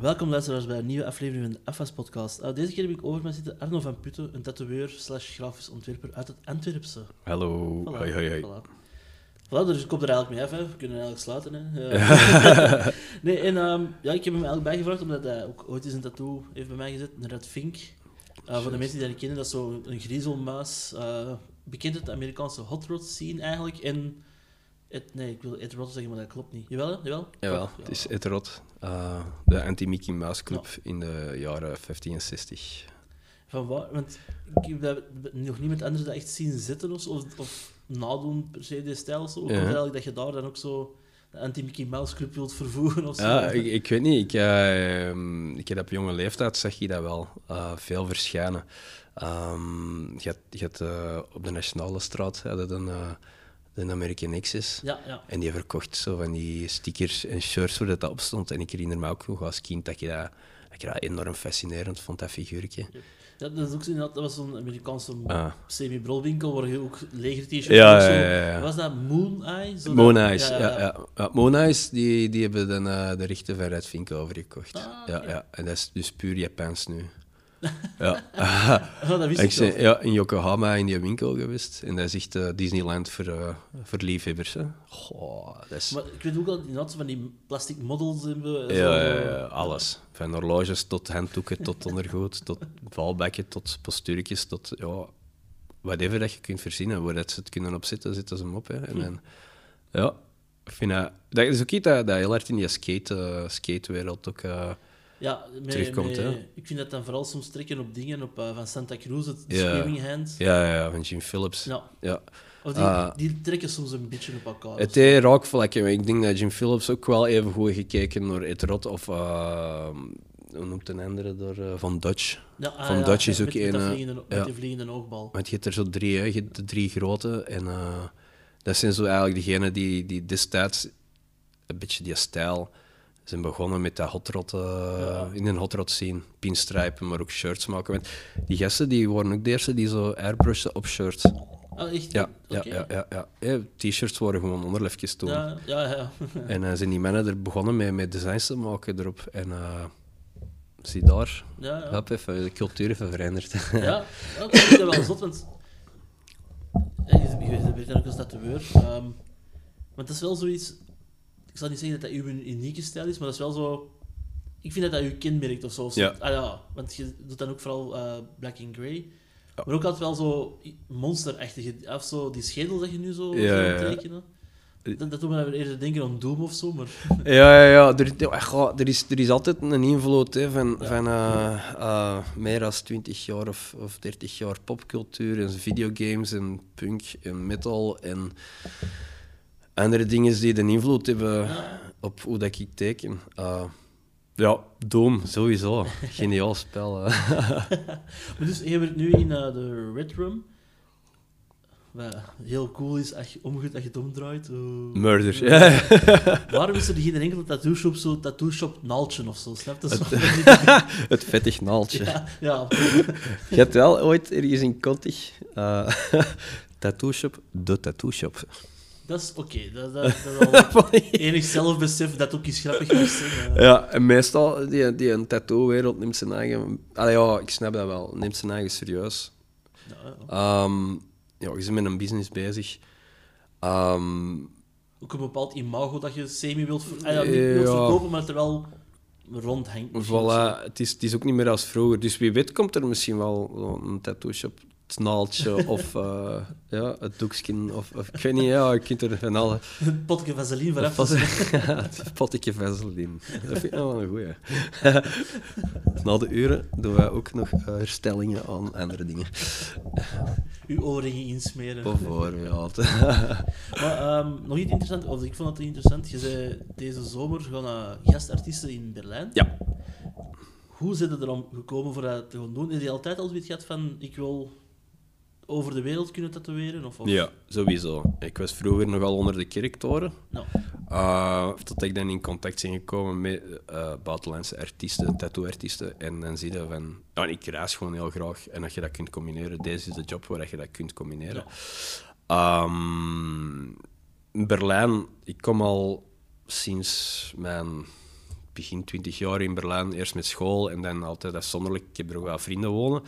Welkom luisteraars bij een nieuwe aflevering van de AFAS podcast. Uh, deze keer heb ik over mij zitten Arno van Putten, een tatoeëur slash grafisch ontwerper uit het Antwerpse. Hallo. Voilà, Hoi, hoi, hoi. Voilà. Voilà, dus ik kom er eigenlijk mee af, hè. we kunnen eigenlijk sluiten. Hè. Eh, nee, en ehm, ja, ik heb hem eigenlijk bijgevraagd omdat hij ook ooit eens een tattoo heeft bij mij gezet, een red vink. Uh, voor de mensen die dat kennen, dat is zo'n griezelmuis. Uh, bekend uit de Amerikaanse hot rod scene eigenlijk. En nee, ik wil Ed Rod zeggen, maar dat klopt niet. Jawel, jawel? Jawel, Ja. het is Ed Rod, uh, de anti-Mickey Mouse Club in de jaren 50 en 60. Van waar? Want ik heb nog niet met anderen dat echt zien zitten of, of, of nadoen per se, die stijl. of Zo. Ja. eigenlijk dat je daar dan ook zo de anti-Mickey Mouse Club wilt vervoegen of zo? Ja, ik, ik weet niet. Ik, eh, ehm, ik heb op jonge leeftijd zag je dat wel eh, veel verschijnen. Ehm, je had, je had, eh, op de Nationale Straat hadden een, eh, de American Exes. ja, ja. En die verkocht zo van die stickers en shirts waar dat op stond. En ik herinner me ook nog als kind dat je dat, dat, je dat enorm fascinerend vond, dat figuurtje. Ja, dat, is ook zo, dat was zo'n Amerikaanse Ah. semi-brolwinkel waar je ook Ja, en zo- ja. Was dat Moon Eye? Zo Moon Eyes, ja, ja, ja. Moon Eyes, die, die hebben dan, eh, de rechten van Red Vink overgekocht. Ah, ja, ja, en dat is dus puur Japans nu. Ja. Oh, dat wist ik ik ben ja, in Yokohama in die winkel geweest. En dat is echt eh, Disneyland voor, eh, voor liefhebbers. Hè. Goh, dat is... Maar ik weet ook al, inderdaad, van die plastic models hebben. zo- Ja, alles. Van horloges tot handdoeken, tot ondergoed, tot valbekken, tot postuurtjes, tot ja, whatever dat je kunt verzinnen. Waar dat ze het kunnen opzetten, zetten ze hem op. Hè. En dan, ja, ik vind dat, dat is ook iets dat, dat heel hard in die skate, eh, skatewereld ook... Ja, met, terugkomt, met-? Ik vind dat dan vooral soms trekken op dingen op, eh, van Santa Cruz, het. Screaming Hand. ja, ja, ja, van Jim Phillips. Ja. Ja. Of die, Ah. die trekken soms een beetje op elkaar. Het heeft raakvlakken, ik denk dat Jim Phillips ook wel even goed gekeken naar Ed Rot of... eh, hoe noemt een andere door? eh, van Dutch. Ja, ah, van ja, Dutch is met- ook een, vliegende, met ja. die vliegende oogbal. Want je hebt er zo drie, hè. je hebt de drie grote. En dat zijn zo eigenlijk degenen die, die destijds een beetje die stijl zijn begonnen met dat hot rod, eh, in een hot rod scene. Pinstripen, maar ook shirts maken. Want die gasten die waren ook de eerste die zo airbrushen op shirts. Ah, echt? Ja, ja, ja, ja, ja. Ja, T-shirts waren gewoon onderlefjes toen. Ja, ja, ja. En dan zijn die mannen er begonnen met, met designs te maken erop. En eh, zie daar, ja, ja. even de cultuur even veranderd. Ja, dat ik wel zot, want... Je, bent ook als tatoeëur. ehm want dat is wel zoiets... Ik zal niet zeggen dat dat uw unieke stijl is, maar dat is wel zo... Ik vind dat dat u kenmerkt of zo. Ja. Ah, ja, want je doet dan ook vooral eh, black and grey. Maar ook altijd wel zo monsterachtige... Of zo die schedel dat je nu zo, Ja, tekenen. Dat, dat doet me dan eerder denken aan Doom of zo, maar... Ja, ja, ja. Er, er, is, er is altijd een invloed hè, van, Ja. van eh, eh, meer dan 20 jaar of, of 30 jaar popcultuur en videogames en punk en metal en andere dingen die een invloed hebben op hoe dat ik teken. Eh, ja, Doom, sowieso. Geniaal spel. Maar dus, je bent nu in eh, de Red Room. Wat heel cool is als je als je het omdraait. eh. Murder. Ja. Waarom is er geen enkele tattoo shop zo tattoo shop naaltje of zo? Snap je? Zo- Het vettig naaltje. ja, ja. Je hebt wel ooit ergens in Kottig uh, tattoo shop, de tattoo shop. Dat is oké. Dat, dat, dat is enig zelfbesef dat ook iets grappig. Eh, Ja, en meestal, die, die een tattoo-wereld neemt zijn eigen... Allee, ja, ik snap dat wel. Neemt zijn eigen serieus. ja, ja. Ehm, ja, je bent met een business bezig. Ehm, Ook een bepaald imago dat je semi wilt, ah, ja, niet wilt verkopen, maar het er wel rond hangt. misschien of zo. voilà, het is, het is ook niet meer als vroeger. Dus wie weet komt er misschien wel zo'n tattoo shop, het of uh, ja, het doekskin. Of, of, ik weet niet, ja, je kunt er van alle... Een potje vaseline. Pot, het potje Vaseline. Dat vind ik nou wel een goeie. Na de uren doen wij ook nog eh, herstellingen aan andere dingen. Uw oorringen insmeren. Bijvoorbeeld. Maar ehm, nog iets interessant, of ik vond het interessant. Je zei deze zomer gaan naar gastartiesten in Berlijn. Ja. Hoe zijn er erom gekomen voor dat te gaan doen? Is je altijd al zoiets gehad van ik wil over de wereld kunnen tatoeëren? Of, of... Ja, sowieso. Ik was vroeger nogal onder de kerktoren. Nou, Uh, tot ik dan in contact ben gekomen met eh, buitenlandse artiesten, tattoo-artiesten. En dan zie je van, ja, ik reis gewoon heel graag. En dat je dat kunt combineren, deze is de job waar je dat kunt combineren. Ehm, Berlijn, ik kom al sinds mijn begin 20 jaar in Berlijn, eerst met school en dan altijd afzonderlijk. Ik heb er ook wel vrienden wonen.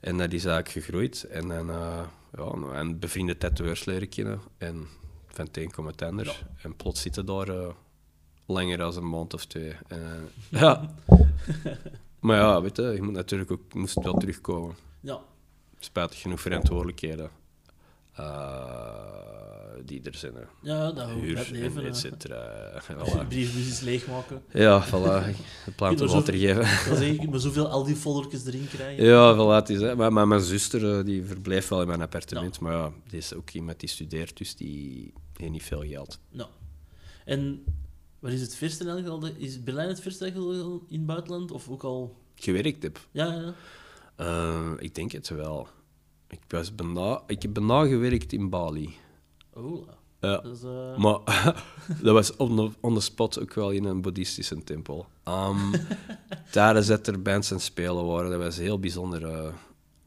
En dat is eigenlijk gegroeid. En dan uh, ja, en bevriende tatoeërs leren kennen. En van het een komt het ander. En plots zitten daar uh, langer dan een maand of twee. En, uh, ja. maar ja, weet je, je moet natuurlijk ook moest wel terugkomen. Ja. Spijtig genoeg verantwoordelijkheden die er zijn. Ja, dat Huur, het leven. et cetera. Voilà. Briefbusjes leegmaken. Ja, voilà. De plant water geven. Dan zeg ik, maar zoveel al die foldertjes erin krijgen. Ja, voilà, het is, hè. Maar, maar mijn zuster die verblijft wel in mijn appartement, ja. maar ja, die is ook iemand die studeert, dus die heeft niet veel geld. Nou. En wat is het verste eigenlijk al? Is Berlijn het verste in het buitenland? Of ook al... Gewerkt heb? Ja, ja. Uh, ik denk het wel. Ik, was bijna, ik heb bijna gewerkt in Bali. Oh, ja. Is, uh... Maar dat was on the, on the spot ook wel in een boeddhistische tempel. Um, tijdens dat er bands en spelen waren, dat was heel bijzonder. Uh,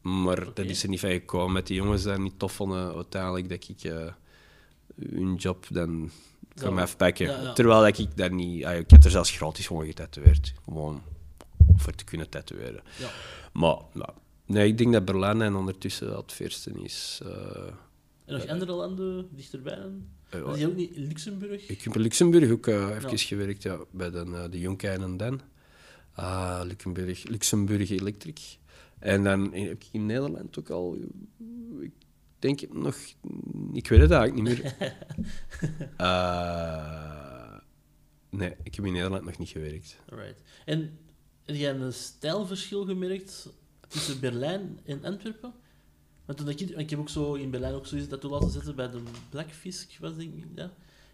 maar okay. dat is er niet van gekomen. Met die jongens die niet tof vonden, uiteindelijk dat ik uh, hun job dan kan afpakken. Ja, ja. Terwijl dat ik daar niet... ik heb er zelfs gratis gewoon getatoeëerd. Gewoon voor te kunnen tatoeëren. Ja. Maar nou, nee, ik denk dat Berlijn en ondertussen het verste is. Uh, en nog andere landen dichterbij dan? Uh, Was je ook niet in Luxemburg? Ik heb in Luxemburg ook uh, even ja. gewerkt, ja, bij de, uh, de Jonkein en Den. Uh, Luxemburg, Luxemburg Electric. En dan heb ik in Nederland ook al, ik denk het nog, ik weet het eigenlijk niet meer. nee, ik heb in Nederland nog niet gewerkt. Alright. En heb jij een stijlverschil gemerkt tussen Berlijn en Antwerpen? Want toen ik, ik heb ook zo in Berlijn ook zoiets dat laten zetten bij de Blackfisk, was denk ik, ja.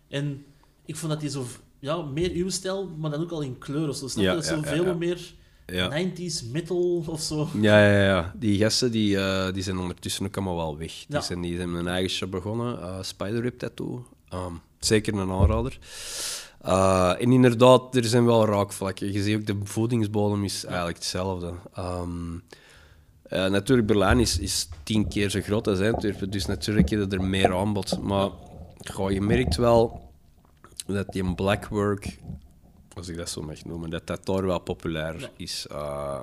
En ik vond dat die zo, ja, meer uw stijl, maar dan ook al in kleur of zo. Snap je? Ja, dat ja, zo veel meer Ja. 90s metal of zo. Ja, ja, ja. Die gasten die, uh, die zijn ondertussen ook allemaal wel weg. Die, zijn, die hebben een eigen shop begonnen, uh, Spider Rip Tattoo. Um, zeker een aanrader. Uh, en inderdaad, er zijn wel raakvlakken. Je ziet ook, de voedingsbodem is eigenlijk hetzelfde. Um, uh, natuurlijk, Berlijn is, is tien keer zo groot als Antwerpen, dus natuurlijk heb je er meer aanbod. Maar goh, je merkt wel dat die blackwork, als ik dat zo mag noemen, dat dat daar wel populair is. Uh,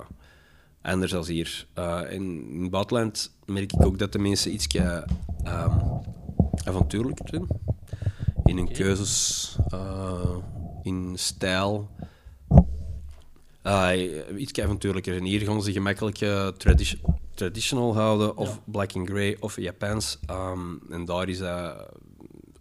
anders dan hier. Uh, in, het buitenland merk ik ook dat de mensen iets um, avontuurlijker zijn. In hun keuzes, in stijl. Uh, iets avontuurlijker. En hier gaan ze gemakkelijk uh, tradi traditional houden, of Ja. black and grey, of Japans. Um, en daar is dat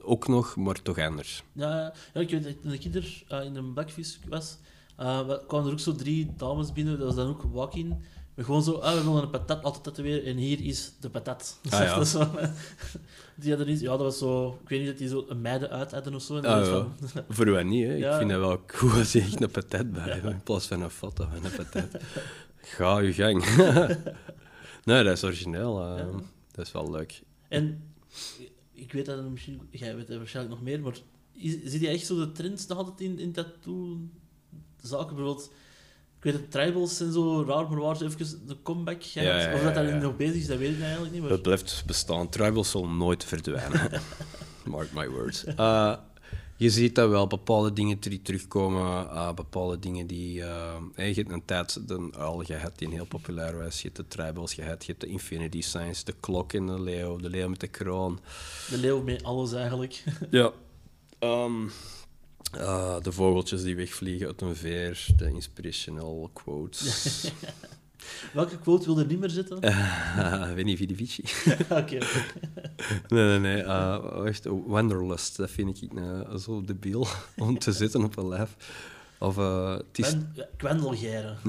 ook nog, maar toch anders. Ja, ja ik weet dat ik er uh, in een Blackfish was, uh, kwamen er ook zo drie dames binnen, dat was dan ook walk-in. Maar gewoon zo, ah, we willen een patat altijd tatoeëren en hier is de patat. Ah, ja. Dat is die hadden iets, ja, dat was zo, ik weet niet dat die zo een meiden uit hadden of zo. En dat Ah, ja. van- Voor mij niet, hè. Ja. Ik vind dat wel cool als je echt een patat bij hebt, in plaats van een foto van een patat. Ga je gang. nee, dat is origineel. uh, Ja. Dat is wel leuk. En ik weet dat er misschien, jij weet het waarschijnlijk nog meer, maar is, zie je echt zo de trends nog altijd in, in tattoo-zaken? Bijvoorbeeld, ik weet dat tribals en zo raar, maar waar even de comeback. Ja, ja, Of dat ja. nog bezig is, dat weet ik eigenlijk niet. Maar... Het blijft bestaan. Tribals zal nooit verdwijnen. Mark my words. Uh, je ziet dat wel bepaalde dingen die terugkomen, uh, bepaalde dingen die. Uh, je hebt een tijd de uil gehad die heel populair was. Je hebt de tribals gehad, je hebt de Infinity Signs, de klok en de leeuw, de leeuw met de kroon. De leeuw met alles eigenlijk. Ja. Ehm, uh, de vogeltjes die wegvliegen uit een veer, de inspirational quotes. Welke quote wil er niet meer zitten? Uh, Winnie Vidivici. Oké. Nee, nee, nee. Uh, echt, Wanderlust, dat vind ik uh, zo debiel om te zitten op een lijf. Of uh, het is, Gwen-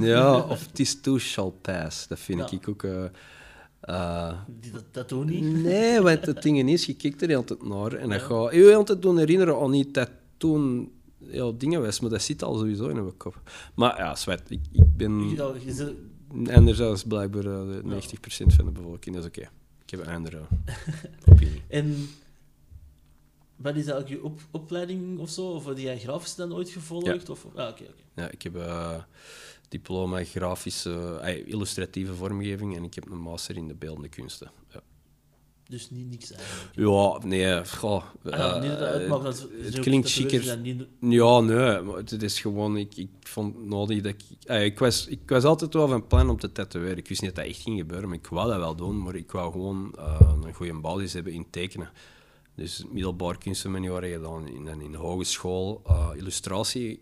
ja, of het is too shall pass, dat vind Ja. ik ook. uh, Die dat, dat doen niet. nee, want het ding is, je kijkt er altijd naar en dat Ja. gaat je altijd doen herinneren aan niet dat toen ja, dingen was, maar dat zit al sowieso in mijn kop. Maar ja, zwet, ik, ik ben Je, je zit- anders als blijkbaar uh, de 90% van de bevolking, dat is oké. Ik heb een andere opinie. en wat is eigenlijk je op, opleiding of zo? Of heb jij grafisch dan ooit gevolgd? Of, ah, oké, oké. Ja, ik heb eh, diploma grafische, eh, illustratieve vormgeving en ik heb een master in de beeldende kunsten. Ja. Dus niet niks eigenlijk. Ja, nee, goh, Ah, ja, eh, niet dat het uitmaakt, dat het- het ook klinkt chiquer. Ja, nee, maar het is gewoon, ik, ik vond nodig dat ik... eh, ik, was, ik was altijd wel van plan om te tatoeëren. Ik wist niet dat dat echt ging gebeuren, maar ik wou dat wel doen. Maar ik wou gewoon eh, een goede basis hebben in tekenen. Dus middelbaar kunstenmanieren gedaan. In, en in de hogeschool eh, illustratie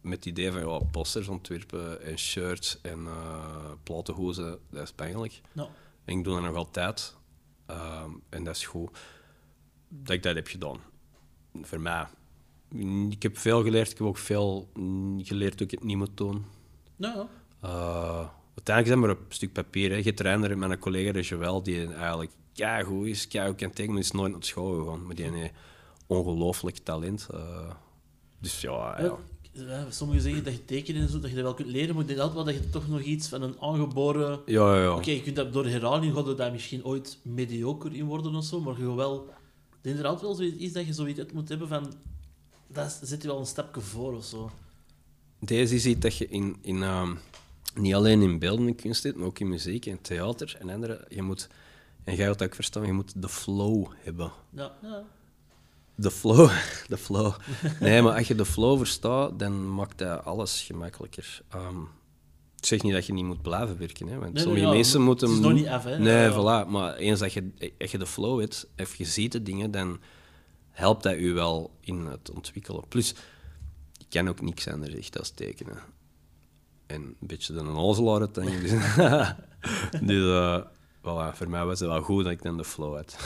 met het idee van ja, posters ontwerpen en shirts en uh, platenhozen, dat is pijnlijk. En ik doe dat nog altijd. Ehm, en dat is goed dat ik dat heb gedaan. Voor mij. Ik heb veel geleerd. Ik heb ook veel mm, geleerd dat ik het niet moet doen. nou. Eh, uiteindelijk zijn we op een stuk papier. Hè. Je trainer met mijn collega de Joël, die eigenlijk goed is, goed kan tekenen, is nooit naar school gegaan. Maar die heeft een ongelooflijk talent. Eh, dus ja, ja. Sommigen zeggen dat je tekenen en zo, dat je dat wel kunt leren, maar ik denk altijd wel dat je toch nog iets van een aangeboren... Ja, ja, ja. Oké, je kunt dat door herhaling gaat er daar misschien ooit mediocre in worden of zo, maar je wel... Ik denk er altijd wel zoiets is dat je zoiets moet hebben van... Dat zit je wel een stapje voor of zo. Deze is iets dat je in, in, ehm, niet alleen in beeldende kunst hebt, maar ook in muziek en theater en andere. Je moet, en jij wilt ook verstaan, je moet de flow hebben. Ja, ja. De flow, de flow. Nee, maar als je de flow verstaat, dan maakt dat alles gemakkelijker. Ehm, ik zeg niet dat je niet moet blijven werken, hè, want Nee, sommige ja, mensen moeten... het is nog niet af, hè. Nee, Ja, ja. voilà. Maar eens dat je, als je de flow hebt, of je ziet de dingen, dan helpt dat je wel in het ontwikkelen. Plus, ik kan ook niks anders echt als tekenen. En een beetje een ozelaar uiteindelijk. Dus, dus eh, voilà, voor mij was het wel goed dat ik dan de flow had.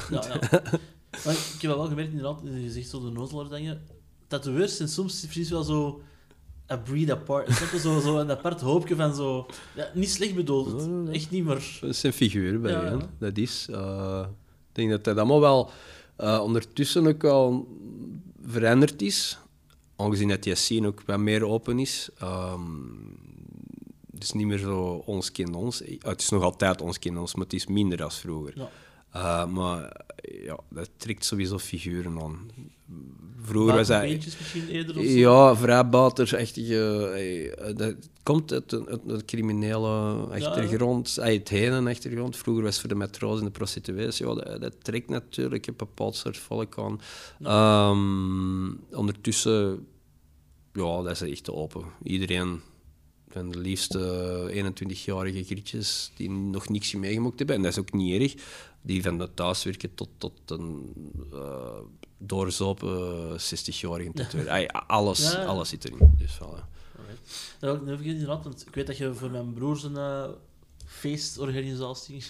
Maar ik heb wel gemerkt, inderdaad, je zegt zo de nozelaar dingen. Tatoeërs zijn soms precies wel zo... A breed apart. Zo, zo een apart hoopje van zo... Ja, niet slecht bedoeld. Echt niet, maar... Dat zijn figuren bij Ja. Dat is. eh, ik denk dat dat allemaal wel eh, ondertussen ook al veranderd is. Aangezien dat die scene ook wat meer open is. Ehm, het is niet meer zo ons kind ons. Het is nog altijd ons kind ons, maar het is minder dan vroeger. Ja. Eh, maar ja, dat trekt sowieso figuren aan. Vroeger was dat... Wapenbeentjes misschien eerder of zo. Ja, vrijbuitersachtige. eh, Dat komt uit een, uit een criminele achtergrond, uit het heen achtergrond. Vroeger was het voor de metro's en de prostituees. Ja, dat, dat trekt natuurlijk een bepaald soort volk aan. Ehm, ondertussen, ja, dat is echt open. Iedereen van de liefste 21-jarige grietjes die nog niks meegemaakt hebben. En dat is ook niet erg. Die van het thuiswerken tot, tot een uh, doorzopen 60-jarige tatoeëer. Ay, Alles, Ja. alles zit erin. Dus, voilà. Alright. Dat ik inderdaad, want ik weet dat je voor mijn broer zijn eh, feestorganisatie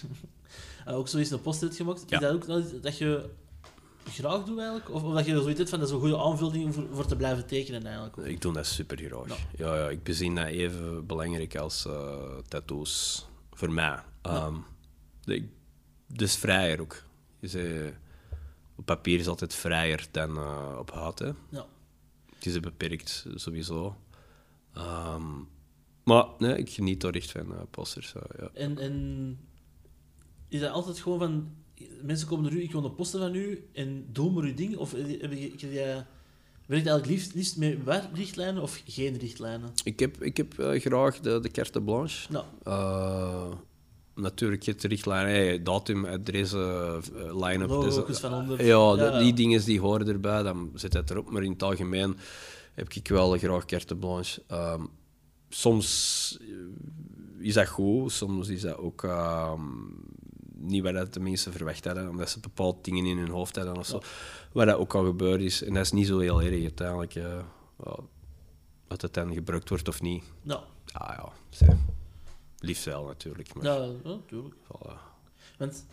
eh, ook zoiets een post hebt gemaakt. Ja. Is dat ook nou iets dat je graag doet eigenlijk? Of, of dat je zoiets hebt van dat is een goede aanvulling voor, voor te blijven tekenen eigenlijk? Ik doe dat super graag. Ja. Ja. Ja, ik bezien dat even belangrijk als eh, tattoos. Voor mij. Ehm, de- dus vrijer ook. Je zei, op papier is altijd vrijer dan eh, op hout. Hè. Ja. Het is beperkt, sowieso. Ehm, maar nee, ik geniet er echt van uh, posters. eh, ja. En, en is dat altijd gewoon van... Mensen komen naar u, ik wil een poster van u en doe maar uw ding? Of heb je, werkt eigenlijk liefst, liefst met richtlijnen of geen richtlijnen? Ik heb, ik heb eh, graag de, de carte blanche. Nou, Eh, natuurlijk het richtlijn, hey, datum, adres, eh, line-up. Logo's dus, van onder. Ja, de- Ja. die dingen die horen erbij, dan zit het erop. Maar in het algemeen heb ik wel graag carte blanche. Ehm, soms eh, is dat goed, soms is dat ook ehm, niet wat dat de mensen verwacht hadden, omdat ze bepaalde dingen in hun hoofd hadden of zo. Wat dat ook al gebeurd is. En dat is niet zo heel erg uiteindelijk. eh, ja, wat het dan gebruikt wordt of niet. nou, Ah ja, zeg. Liefst wel natuurlijk. Maar, ja, natuurlijk. voilà. Want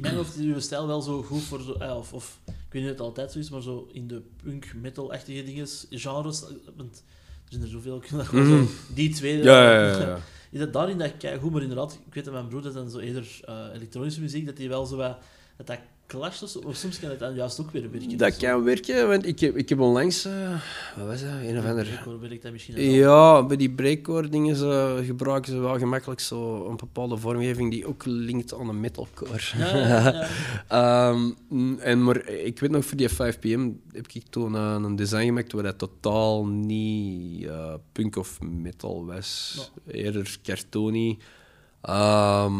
mijn hoofd is uw stijl wel zo goed voor zo, eh, of, of ik weet niet of het altijd zo is, maar zo in de punk metal-achtige dingen, genres. Want er zijn er zoveel. Ik dat zo, die twee. Ja, ja, ja, ja. Is dat daarin dat ik goed, maar inderdaad, ik weet dat mijn broer dat dan zo eerder eh, elektronische muziek, dat die wel zo wat, dat dat clasht of, zo, of soms kan het dan juist ook weer werken. Dat kan werken, want ik heb, ik heb onlangs... eh, wat was dat? Een of ander... Werkt dat misschien. Ja, bij die breakcore dingen ze, gebruiken ze wel gemakkelijk zo een bepaalde vormgeving die ook linkt aan een metalcore. Ja, ja, ja. Ehm, en maar ik weet nog, voor die 5pm heb ik toen eh, een design gemaakt waar dat totaal niet eh, punk of metal was. Eerder cartoony. Ehm,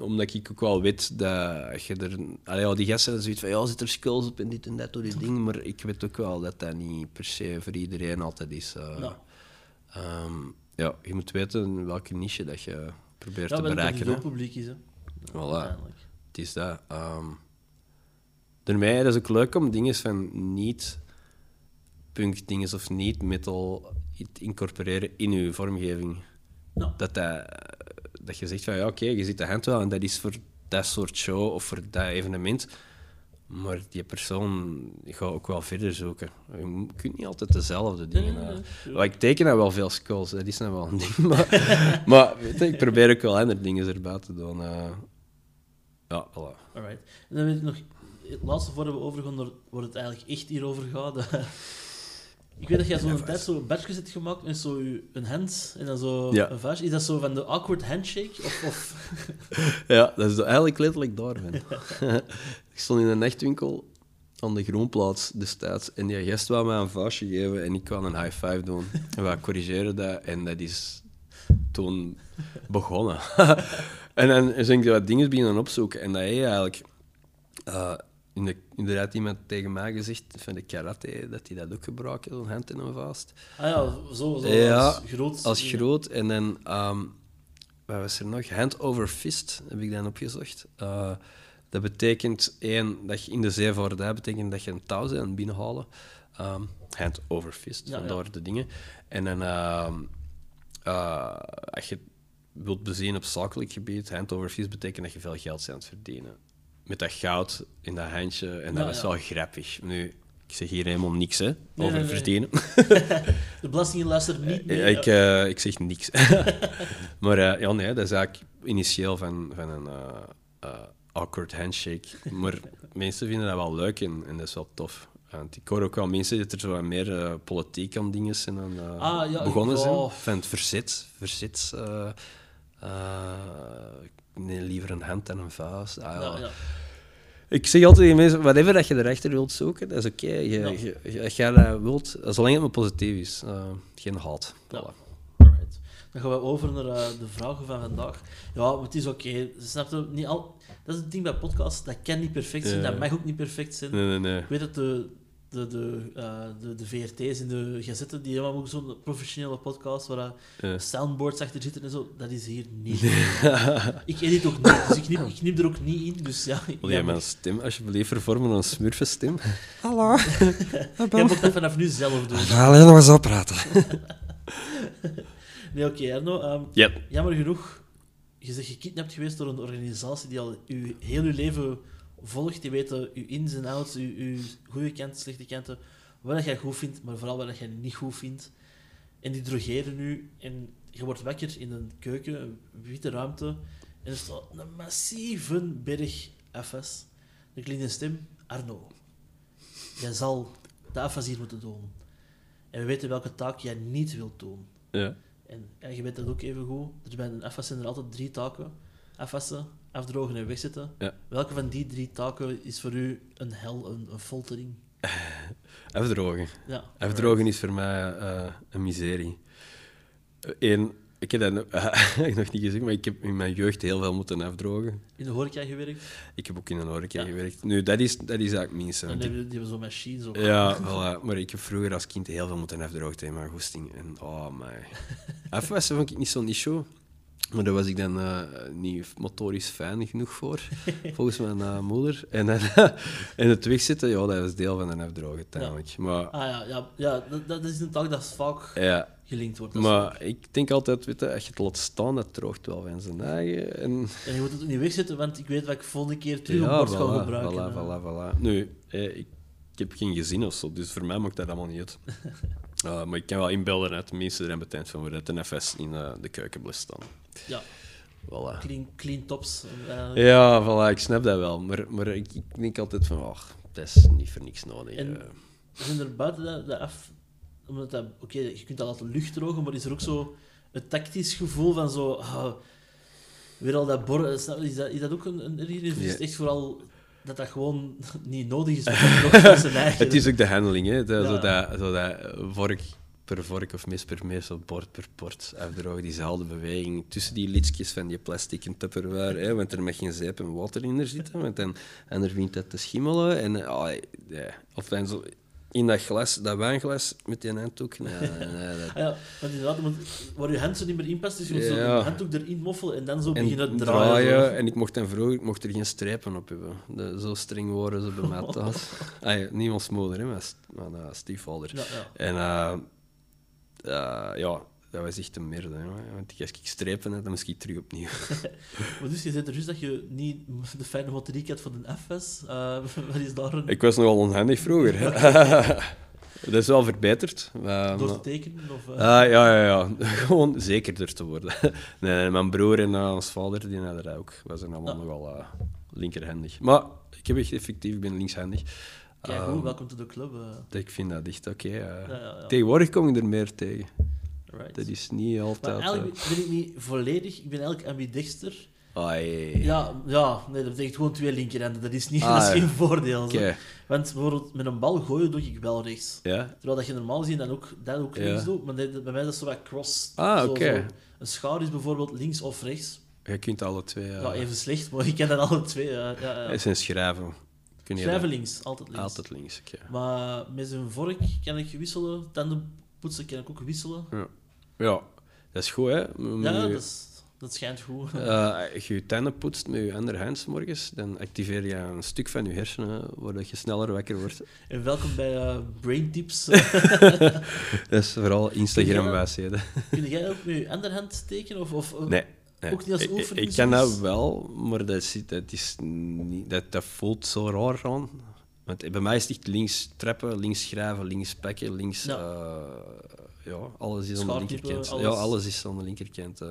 omdat ik ook wel weet dat je er... Allee, ja, die gasten zoiets van, ja, zit er skills op en dit en dat, door die ding. Maar ik weet ook wel dat dat niet per se voor iedereen altijd is. eh. Ja. Ehm, ja, je moet weten welke niche dat je probeert Ja, te wel dat bereiken. het publiek is, hè. Voilà. Het is dat. ehm daarmee is het ook leuk om dingen van niet punk dingen of niet metal te incorporeren in je vormgeving. Ja. Dat, dat, dat je zegt van ja, oké, je ziet de hand wel en dat is voor dat soort show of voor dat evenement. Maar die persoon gaat ook wel verder zoeken. Je kunt niet altijd dezelfde dingen. nee, ik teken nou wel veel skulls, dat is nou wel een ding. Maar, maar weet je, ik probeer ook wel andere dingen erbij te doen. eh. ja, voilà. Alright. En dan weet ik nog, het laatste voor we overgaan, wordt het eigenlijk echt hierover gaat. ik weet dat jij zo'n tijd zo badges hebt gemaakt met zo een hand en dan zo Ja. een vuist. Is dat zo van de awkward handshake? Of, of... Ja, dat is eigenlijk letterlijk daar, man. ik stond in een nachtwinkel aan de Groenplaats destijds en die gast wou mij een vuistje geven en ik kwam een high five doen. En wij corrigeren dat en dat is toen begonnen. en dan ben ik wat dingen beginnen opzoeken en dat hij eigenlijk... eh, in de, inderdaad iemand tegen mij gezegd van de karate, dat hij dat ook gebruikt, zo'n hand in een vuist. Ah ja, zo, zo Ja, als groot. Als groot. En dan, ehm wat was er nog? Hand over fist heb ik dan opgezocht. Eh, dat betekent één, dat je in de zeevaardij betekent dat je een touw bent binnenhalen. Ehm, hand over fist, Ja, vandaar de dingen. En dan, ehm, eh, als je wilt bezien op zakelijk gebied, hand over fist betekent dat je veel geld bent aan het verdienen. Met dat goud in dat handje. En dat is ja. wel grappig. Nu, ik zeg hier helemaal niks hè, over nee, nee. verdienen. De belasting luistert niet mee. Ja, ik, eh, ik zeg niks. maar eh, ja, nee, dat is eigenlijk initieel van, van een eh, eh, awkward handshake. Maar mensen vinden dat wel leuk en, en dat is wel tof. Want ik hoor ook wel mensen dat er zo wat meer eh, politiek aan dingen zijn aan, eh, Ah, ja, begonnen zijn. Van het verzet. verzet eh, eh, nee, liever een hand dan een vuist. Ah, ja. Ja, ja. Ik zeg altijd tegen mensen, whatever dat je erachter wilt zoeken, dat is oké. Je, Ja. je, je- als jij dat wilt, zolang het maar positief is. eh, geen haat. Ja. Voilà. Alright. Dan gaan we over naar eh, de vragen van vandaag. Ja, het is oké. Snap je? Niet al... Dat is het ding bij podcasts. Dat kan niet perfect zijn. Ja. Dat mag ook niet perfect zijn. Nee, nee, nee. Ik weet dat de, de, de, eh, de, de VRT's en de gazetten, die hebben ook zo'n professionele podcast waar Ja. soundboards achter zitten en zo. Dat is hier niet. ik edit ook niet, dus ik knip, ik knip er ook niet in. Dus ja, Wil jij mijn stem alsjeblieft vervormen naar een smurfenstem? Hallo. jij mag dat vanaf nu zelf doen. Ga alleen nog eens oppraten. Nee, oké, Arno. ehm, Ja. Jammer genoeg, je bent gekidnapt geweest door een organisatie die al uw, heel uw leven volgt. Die weten uw ins en outs, uw, uw goede kanten, slechte kanten, wat jij goed vindt, maar vooral wat dat jij niet goed vindt. En die drogeren u en je wordt wakker in een keuken, een witte ruimte, en er staat een massieve berg FS. Er klinkt een stem, Arno, jij zal de FS hier moeten doen. En we weten welke taak jij niet wilt doen. Ja. En je weet dat ook even goed. Er bij een FS zijn er altijd drie taken. Afwassen, afdrogen en wegzetten. Ja. Welke van die drie taken is voor u een hel, een, een foltering? Afdrogen. Ja. Afdrogen is voor mij eh, een miserie. Eén, ik heb dat nog, nog niet gezegd, maar ik heb in mijn jeugd heel veel moeten afdrogen. In de horeca gewerkt. Ik heb ook in een horeca Ja. gewerkt. Nu, dat is, dat is eigenlijk minste. En die die hebben zo'n machine. Zo. Ja, voilà. maar ik heb vroeger als kind heel veel moeten afdrogen tegen mijn goesting. En oh, my. Afwassen vond ik niet zo'n issue. Maar daar was ik dan eh, niet motorisch fijn genoeg voor, volgens mijn eh, moeder. En, dan, en het wegzetten, ja, dat was deel van een afdrogen uiteindelijk. Maar, Ah ja, ja, ja dat, dat is een taak dat vaak ja, gelinkt wordt. Is maar ik denk altijd, weet je, als je het laat staan, dat droogt wel van zijn eigen. En, En je moet het ook niet wegzetten, want ik weet wat ik volgende keer terug op ja, bord ga gebruiken. voilà, hè. voilà, voilà. Nu, eh, ik, ik heb geen gezin of zo, dus voor mij maakt dat allemaal niet uit. Uh, maar ik kan wel inbeelden dat de mensen er bekend van worden dat een FS in eh, de keuken blijft staan. Ja, Voilà. clean, clean tops. eh, Ja, voilà, ik snap dat wel. Maar, maar ik, ik denk altijd van, ach, dat is niet voor niks nodig. En- eh. Zijn er buiten de, de af... Dat... Oké, je kunt dat laten lucht drogen, maar is er ook zo een tactisch gevoel van zo... ah, weer al dat borrel... Is dat, is dat, dat ook een, een is het echt vooral dat dat gewoon niet nodig is? dat Het is ook de handling, hè. Dat, Ja. zo dat, zo dat vork per vork of mes per mes of bord per bord afdrogen. Diezelfde beweging tussen die lidsjes van die plastic en tupperware, hè, want er mag geen zeep en water in er zitten, want dan, en er vindt het te schimmelen. En, ah, ja. Of dan zo in dat glas, dat wijnglas met die handdoek. Nee, nee, dat- ja, want inderdaad, je moet, waar je hand zo niet meer in past, dus je moet zo Ja. de handdoek erin moffelen en dan zo En beginnen draaien. zo. En ik mocht dan vroeger ik mocht er geen strepen op hebben. De, zo streng waren ze bij mij thuis. Ah, niet ons moeder, hè, maar, maar uh, stiefvader. Ja, ja. En eh, eh, ja, dat was echt een merde. Hè, want als ik strepen had, dan moest ik terug opnieuw. Maar dus je zei er juist dat je niet de fijne motoriek had voor de FS. Eh wat is daar een... ik was nogal onhandig vroeger. dat is wel verbeterd. maar- door te tekenen? Of, eh, Ah, ja, ja, ja. Gewoon zekerder te worden. nee, mijn broer en eh, ons vader die hadden dat ook. We zijn allemaal Ja. nogal eh, linkerhandig. Maar ik heb echt effectief, ik ben linkshandig. Kijk, Ehm, goed, welkom to the club. eh. Ik vind dat echt oké. eh. ja, ja, ja. Tegenwoordig kom ik er meer tegen. Right. Dat is niet Maar altijd. eigenlijk ben ik niet volledig, ik ben eigenlijk ambidexter. eh, ai. Ja, ja nee, dat betekent gewoon twee linkerhanden. Dat is, niet, Ah, dat is geen voordeel. Want bijvoorbeeld met een bal gooien doe ik wel rechts. Terwijl dat je normaal gezien dat ook, dat ook links doet. Maar bij mij is dat zo wat cross. Ah, Zo-. Een schaar is bijvoorbeeld links of rechts. Je kunt alle twee. eh Ja, even slecht, maar ik ken dat alle twee. Ja, ja, ja. Het zijn schrijven. Kun je Schrijven dat- links, altijd links. Altijd links. Maar met zijn vork kan ik wisselen. Tandenpoetsen kan ik ook wisselen. Ja, dat is goed, hè? Ja, je- dat, is, dat schijnt goed. Eh, als je je tanden poetst met je andere hand 's morgens, dan activeer je een stuk van je hersenen waardoor je sneller wakker wordt. En welkom bij eh, Brain Tips. Dat is vooral Instagram-wijsheden. Kun jij ook met je andere hand tekenen? Of, of, Nee. nee. Ook niet als ik, oefening ik kan dat wel, maar dat, is, dat, is niet, dat, dat voelt zo raar aan. Want bij mij is het echt links trappen, links schrijven, links pakken, links... Ja. eh, ja, alles is aan de linkerkant. alles. Ja, alles is aan de linkerkant. eh.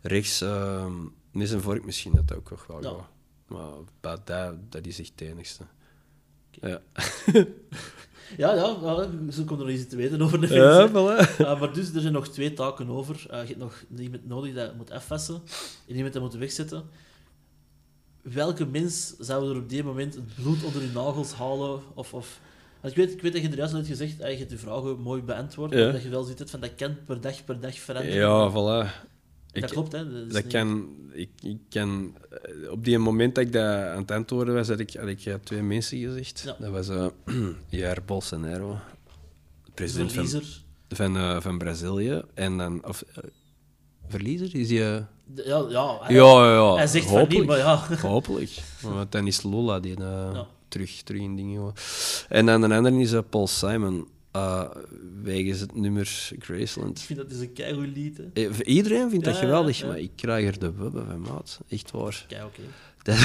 rechts, uh, met een vork misschien dat ook nog wel. Ja. Maar dat, dat is echt het enigste. Ja, Ja, ja, zo komt er iets te weten over de ja voilà. Uh, maar dus, er zijn nog twee taken over. Uh, je hebt nog iemand nodig dat moet afwassen en iemand dat moet wegzetten. Welke mens zou er op dit moment het bloed onder je nagels halen? Of, of... Want ik, weet, ik weet dat je er juist net gezegd hebt, je hebt je vragen mooi beantwoord, maar dat je wel ziet van dat kan per dag per dag veranderen. Ja, voilà. dat Ik- klopt, hè? Dat, Dat niet- kan, ik, ik kan, eh, op die moment dat ik dat aan het antwoorden was, had ik, had ik eh, twee mensen gezegd. Ja. Dat was eh Jair Bolsonaro, de president van, Verliezer. van, eh, van Brazilië. En dan, of, eh, verliezer? Is eh, De- Ja, ja, hij, ja, ja, ja. hij zegt van niet, maar ja. Hopelijk. Want dan is Lola die eh, Ja. Terug, terug in dingen. En dan de andere is eh, Paul Simon. eh wegens het nummer Graceland. Ik vind dat is een keigoed lied, hè. Eh, Iedereen vindt dat geweldig, ja. maar ik krijg er de wubben van, maat. Echt waar. Kei oké.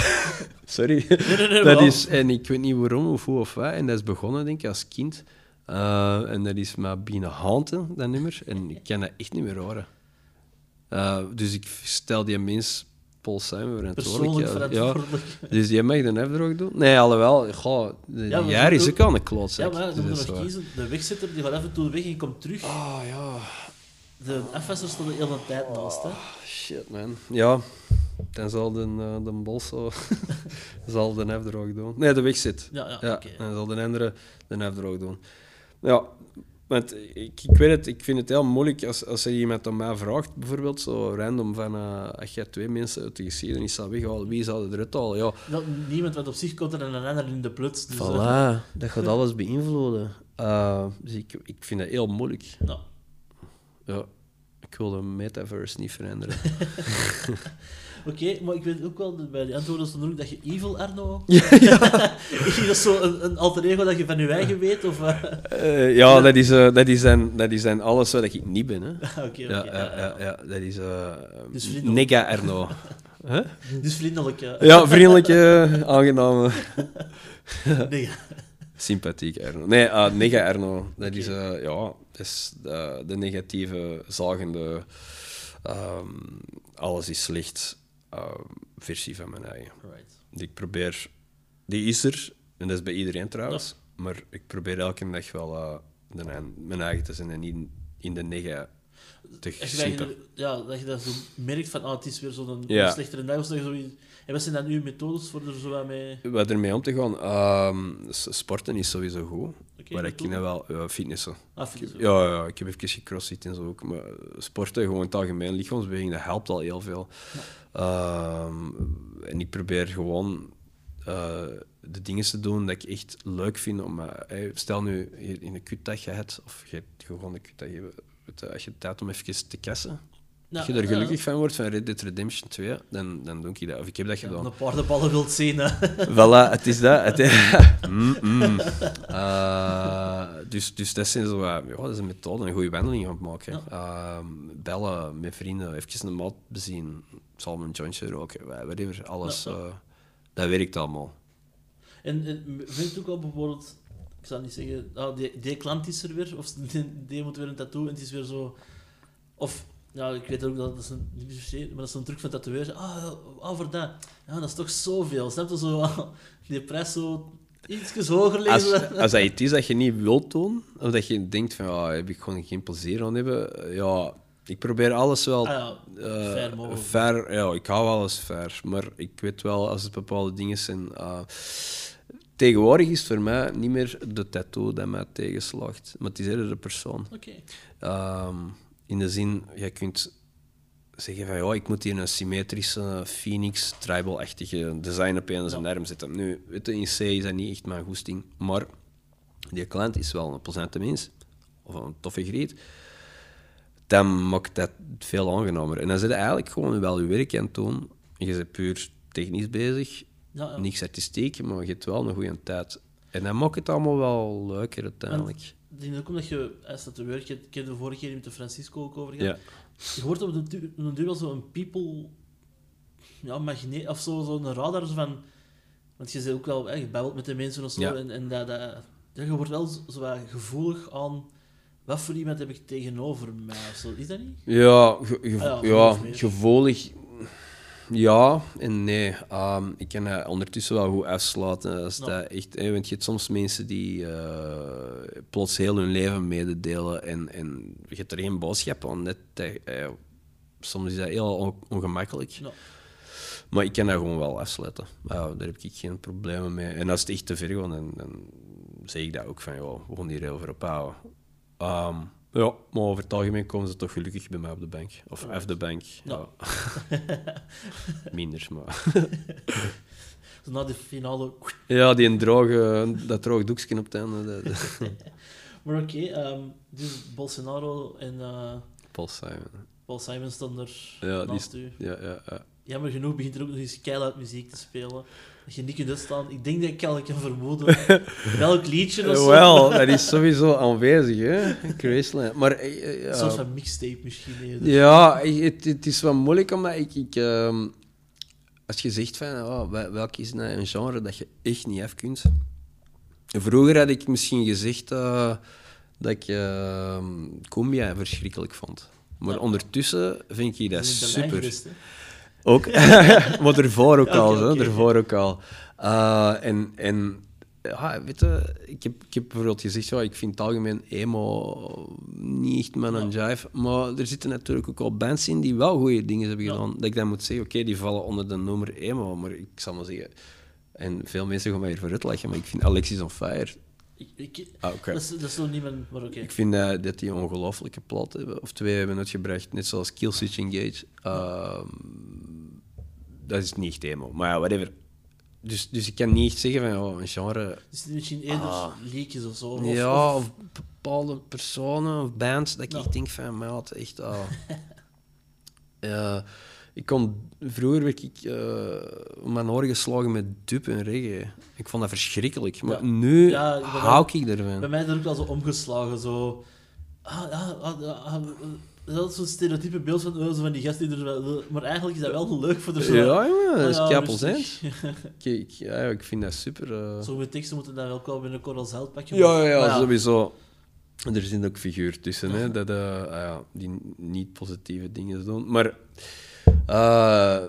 Sorry. Nee, nee, nee, dat is, en ik weet niet waarom of hoe of wat. En dat is begonnen, denk ik, als kind. En dat is maar binnen haunten, dat nummer. En ik kan dat echt niet meer horen. Dus ik stel die mens, Paul Simon, verantwoordelijk. Persoonlijk ja. Ja. verantwoordelijk. Dus die mag de afdrog doen? Nee, alhoewel. Goh, de Ja, maar jaar is ook aan de Ja, klootzak. maar Dus ze moeten nog kiezen. De wegzitter die gaat af en toe weg en komt terug. Ah, ja. De afwasser stond er heel de tijd naast, hè. Shit, man. Ja, dan zal de, uh, de Bolso zal de afdrog doen. Nee, de wegzit. Ja, ja, Ja, oké. en dan zal de andere de afdrog doen. Ja, want ik, ik weet het, ik vind het heel moeilijk als, als er iemand aan mij vraagt, bijvoorbeeld zo random van uh, als je twee mensen uit de geschiedenis zou weghalen, wie zou er eruit halen? Ja, Dat, niemand wat op zich komt en een ander in de plots. Dus, eh, voilà, dat gaat alles beïnvloeden. Uh, dus ik, ik vind dat heel moeilijk. nou, Ja, ik wil de metaverse niet veranderen. Oké, maar ik weet ook wel, dat bij die antwoorden stond ook dat je Evil Arno... ja, is dat zo een, een alter ego dat je van je eigen weet? Of, eh? Ja, dat is, eh, dat, is dan, dat is dan alles wat ik niet ben. Hè. Oké, oké. Ja, ja, ja, ja, ja, dat is eh Dus. Nega Erno. Huh? Dus vriendelijk. ja. Ja, vriendelijke, aangename, Nee, sympathiek Erno. Nee, uh, Nega Erno, dat is, ja, dat is de, de negatieve, zagende, ehm, alles is slecht ehm, versie van mijn eigen. right. Die ik probeer, die is er, en dat is bij iedereen trouwens, maar ik probeer elke dag wel de, mijn eigen te zijn en niet in de nega te Als je dat, ja, dat je dat zo merkt van, ah, het is weer zo'n Ja. slechtere dag of zo. En wat zijn dan uw methodes voor er zo wat mee... Wat ermee om te gaan, ehm, sporten is sowieso goed. Oké, maar ik ken wel ja, fitnessen. Ah, fitness. Ja, ja, ik heb even gecrossfit en zo ook. Maar sporten, gewoon in het algemeen, lichaamsbeweging, dat helpt al heel veel. Ehm, en ik probeer gewoon eh, de dingen te doen dat ik echt leuk vind. Om, eh, stel nu je in een kutdag je hebt, of je hebt gewoon een kutdag, je hebt, als je tijd om even te kassen, als je er ja, gelukkig van wordt van Red Dead Redemption 2, dan, dan doe ik dat. Of ik heb dat Ja, gedaan. een paardenballen wilt zien, hè. Voilà, het is dat. Het Mm, mm. Eh, dus, dus dat, zijn zo, wat- ja, dat is een methode, een goede wandeling aan het maken. Ehm, bellen met vrienden, even een maat bezien, zal een jointje roken, whatever, alles. Ja, ja. eh, dat werkt allemaal. En, en vind je ook al bijvoorbeeld, ik zou niet zeggen, ah, die, die klant is er weer, of die, die moet weer een tattoo en het is weer zo. Of, ja, ik weet ook dat dat is een, maar dat is een truc van tatoeëren. Ah, ah, voor dat. Ja, dat is toch zoveel. Snap je zo, ah, die prijs zo iets hoger Als, lezen? als dat iets is dat je niet wilt doen, of dat je denkt van ja, heb ik gewoon geen plezier aan hebben, eh, ja, ik probeer alles wel Ah, ja, eh, fair mogelijk. fair, ja, ik hou alles fair, maar ik weet wel als het bepaalde dingen zijn. eh, tegenwoordig is het voor mij niet meer de tattoo dat mij tegenslaagt, maar het is eerder de persoon. Oké. Ehm, in de zin, je kunt zeggen van ja, ik moet hier een symmetrische Phoenix tribal-achtige design op een zijn arm zetten. Nu, weet je, in C is dat niet echt mijn goesting, maar die klant is wel een plezante mens, of een toffe griet. Dan maakt dat veel aangenamer. En dan zit je eigenlijk gewoon wel je werk aan het doen. Je bent puur technisch bezig, Ja, ja. niks artistiek, maar je hebt wel een goede tijd. En dan maakt het allemaal wel leuker uiteindelijk. Ik denk ook omdat je, als dat te werk, ik heb de vorige keer met de Francisco ook over gehad. Je hoort op de duur, op de duur wel zo'n people ja, magneet of zo, zo'n radar zo van. Want je zit ook wel, hè, je babbelt met de mensen of zo. En, en dat, dat, je wordt wel zo, gevoelig aan wat voor iemand heb ik tegenover mij of zo. Is dat niet? Ja, ge- ge- Ah ja, ja, gevoelig. Ja en nee. Ehm, ik kan dat ondertussen wel goed afsluiten. Als Ja. dat echt, hè, want je hebt soms mensen die eh, plots heel hun leven mededelen en, en je hebt er geen boodschap aan. Net, soms is dat heel on- ongemakkelijk. Ja. Maar ik kan dat gewoon wel afsluiten. Daar heb ik geen problemen mee. En als het echt te ver gaat, dan, dan zeg ik dat ook van, ja, we gaan hier heel veel ophouden. Ehm, ja, maar over het algemeen komen ze toch gelukkig bij mij op de bank. Of af de bank. Ja. Minder, maar... Zo na de finale. Ja, die een droge, dat droge doekje op het einde. Maar oké, ehm, dus Bolsonaro en eh, Paul Simon. Paul Simon staan er Ja, die naast is- u. Ja, ja, ja. Jammer genoeg begint er ook nog eens keihard muziek te spelen. Dat je niet kunt uitstaan. Ik denk dat ik al kan vermoeden welk liedje of zo. Wel, dat is sowieso aanwezig, hè. Graceland. Maar... ja. Een soort van mixtape misschien. eerder. Ja, het, het is wel moeilijk omdat ik. ik ehm, als je zegt van oh, wel- welk is nou een genre dat je echt niet af kunt. Vroeger had ik misschien gezegd eh, dat ik cumbia verschrikkelijk vond. Maar Ja. ondertussen vind ik dat super. Ook, maar ervoor ook al, zo, oké, ervoor ook al. Eh, en, en ja, weet je, ik heb, ik heb bijvoorbeeld gezegd, ja, ik vind het algemeen emo niet echt mijn Ja. jive, maar er zitten natuurlijk ook al bands in die wel goede dingen hebben Ja. gedaan. Dat ik dan moet zeggen, oké, die vallen onder de noemer emo, maar ik zal maar zeggen, en veel mensen gaan mij hiervoor uitleggen, maar ik vind Alexis on Fire, Ik, ah, dat, is, dat is nog niet mijn... Maar oké. Ik vind eh, dat die een ongelooflijke plot hebben, of twee hebben uitgebracht, net zoals Kill Switch Engage. Ehm, dat is niet echt emo, maar ja, whatever. Dus, dus ik kan niet echt zeggen van oh, een genre. Is het misschien eerder Ah. liedjes of zo? Of, ja, of- bepaalde personen of bands dat ik denk van, maat, echt. ah. Ja, ik kon, vroeger werd ik eh, mijn oren geslagen met dub en reggae. Ik vond dat verschrikkelijk. Maar Ja. nu Ja, hou ik Bij ervan. mij is dat ook wel zo omgeslagen. Zo... Ah, ja, ah, ah, ah, dat is zo'n stereotype beeld van, oh, van die gasten die er. Maar eigenlijk is dat wel leuk voor de zo... Ja, jongen, dat is Ah, ja, rustig. Ik, ja, ik vind dat super. eh. Sommige teksten moeten dan ook wel binnenkort als held pakken. Ja, ja, ja, sowieso. Er zit ook figuur tussen, hè, dat, eh, ah ja, die niet positieve dingen doen. Maar eh,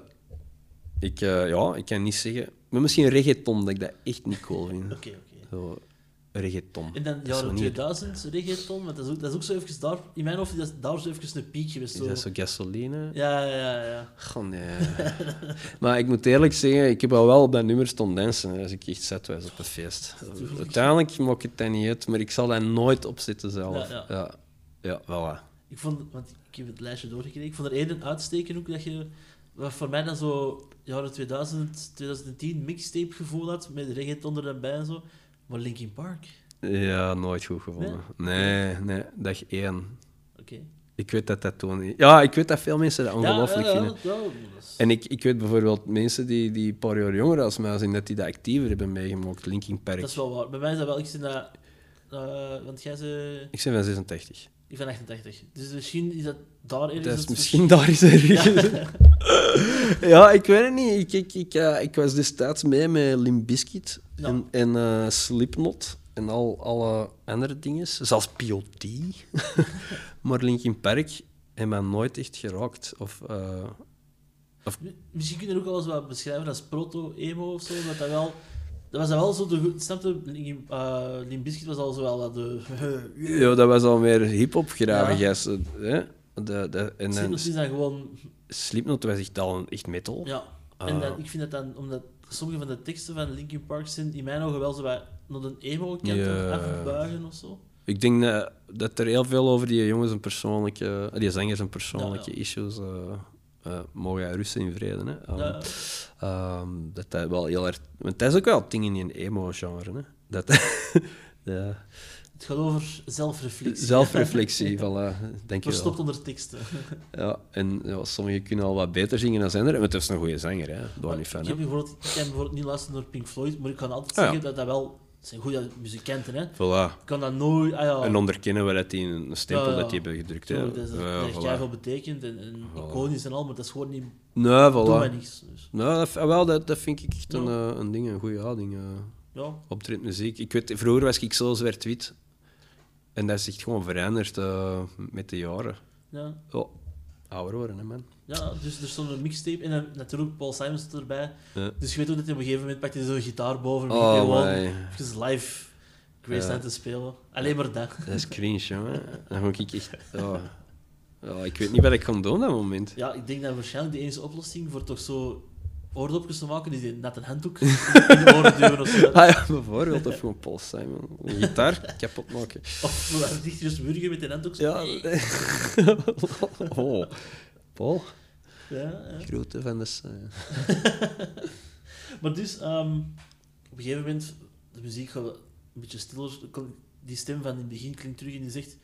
ik, eh, ja, ik kan niet zeggen... Maar misschien reggaeton, dat ik dat echt niet cool vind. Oké, oké. Zo, reggaeton. En dan is jaren niet- 2000 reggaeton, want dat is ook, dat is ook zo even daar... In mijn hoofd is dat daar zo even een piek geweest. Is Zo. dat zo gasoline? Ja, ja, ja. Goh, nee. maar ik moet eerlijk zeggen, ik heb al wel op dat nummer staan dansen als ik echt zet was op een feest. Uiteindelijk maakt het dat niet uit, maar ik zal dat nooit opzetten zelf. Ja, Ja, ja. ja. voilà. Ik vond, want ik heb het lijstje doorgekregen, ik vond er één uitsteken ook dat je, wat voor mij dan zo jaren 2000, 2010 mixtape gevoel had, met reggaeton er dan bij en zo. Maar Linkin Park, Ja, nooit goed gevonden. Nee, nee, dag één. oké. Ik weet dat dat toen niet... Ja, ik weet dat veel mensen dat ongelooflijk ja, ja, vinden. ja, En ik, ik weet bijvoorbeeld mensen die, die een paar jaar jonger als mij zijn, dat die dat actiever hebben meegemaakt. Linkin Park. Dat is wel waar. Bij mij is dat wel, ik zit dat, eh, want jij zei, Ik ben van 86. Ik ben 88. Dus misschien is dat daar ergens het misschien daar is ergens. Ja. ik weet het niet. Ik, ik, ik, eh, ik was destijds mee met Limp Bizkit Ja. en, en eh, Slipknot en al alle andere dingen. Zelfs POT. maar Linkin Park heeft mij nooit echt geraakt. Of, eh, Mi- Misschien kun je ook wel eens wat beschrijven als proto-emo of zo, dat dat wel... Dat was wel zo de... Snapte, eh, Limp Bizkit was al zo wel wat de... ja, dat was al meer hip-hop graven, Ja. gast. Hè? De, de, en dan is dat gewoon... Slipknot was echt al een echt metal. Ja. En Ah. dan, ik vind dat dan... Omdat sommige van de teksten van Linkin Park zijn in mijn ogen wel zo wat naar een emo-kant Ja. afbuigen of zo. Ik denk dat, dat er heel veel over die jongens een persoonlijke, eh, die zangers een persoonlijke Ja, ja. issues uh, uh, mogen rusten in vrede. Hè. Um, Ja. um, dat dat wel heel erg, want dat is ook wel het ding in een emo-genre. Hè. Dat, ja. Het gaat over zelfreflectie. Zelfreflectie, voilà. Denk je Verstopt onder teksten. Ja, en ja, sommigen kunnen al wat beter zingen dan anderen, maar het is een goede zanger, hè. Van. ik, heb bijvoorbeeld, ik kan bijvoorbeeld niet luisteren naar Pink Floyd, maar ik kan altijd Ah, ja. zeggen dat dat wel... Het zijn goede muzikanten, hè. Voilà. Kan dat nooit... Ah, ja. En onderkennen we dat die een stempel Ja, ja. dat die hebben gedrukt. Hè. Tuurlijk, dat, is, dat Ja, heeft voilà. jij veel betekend en, en iconisch en al, maar dat is gewoon niet... Nee, voilà. niks. Dus, Nou, dat, wel, dat, dat vind ik echt een, Ja. eh, een ding, een goede houding. eh. ja. optreedt muziek. Ik weet, vroeger was ik zo zwart-wit. En dat is echt gewoon veranderd eh, met de jaren. Ja. Oh, ouder worden, hè, man. Ja, dus er stond een mixtape en dan natuurlijk Paul Simon erbij. Ja. Dus je weet ook dat hij op een gegeven moment pakt hij zo'n gitaar boven en Oh, gewoon even live Graceland te spelen. Alleen maar dat. Dat is cringe, jongen. Dan moet ik echt... oh. Ja, ik weet niet wat ik kan doen op dat moment. Ja, ik denk dat waarschijnlijk de enige oplossing voor toch zo oordopjes te maken is die net een handdoek in de oren duwen of zo. Ah ja, bijvoorbeeld. Of gewoon Paul Simon. Een gitaar kapot maken. Of dichtjes wurgen met een handdoek. Ja. oh. Paul, ja, ja. grote van de... s- Maar dus, ehm, op een gegeven moment, de muziek gaat een beetje stiller. Die stem van in het begin klinkt terug en die zegt: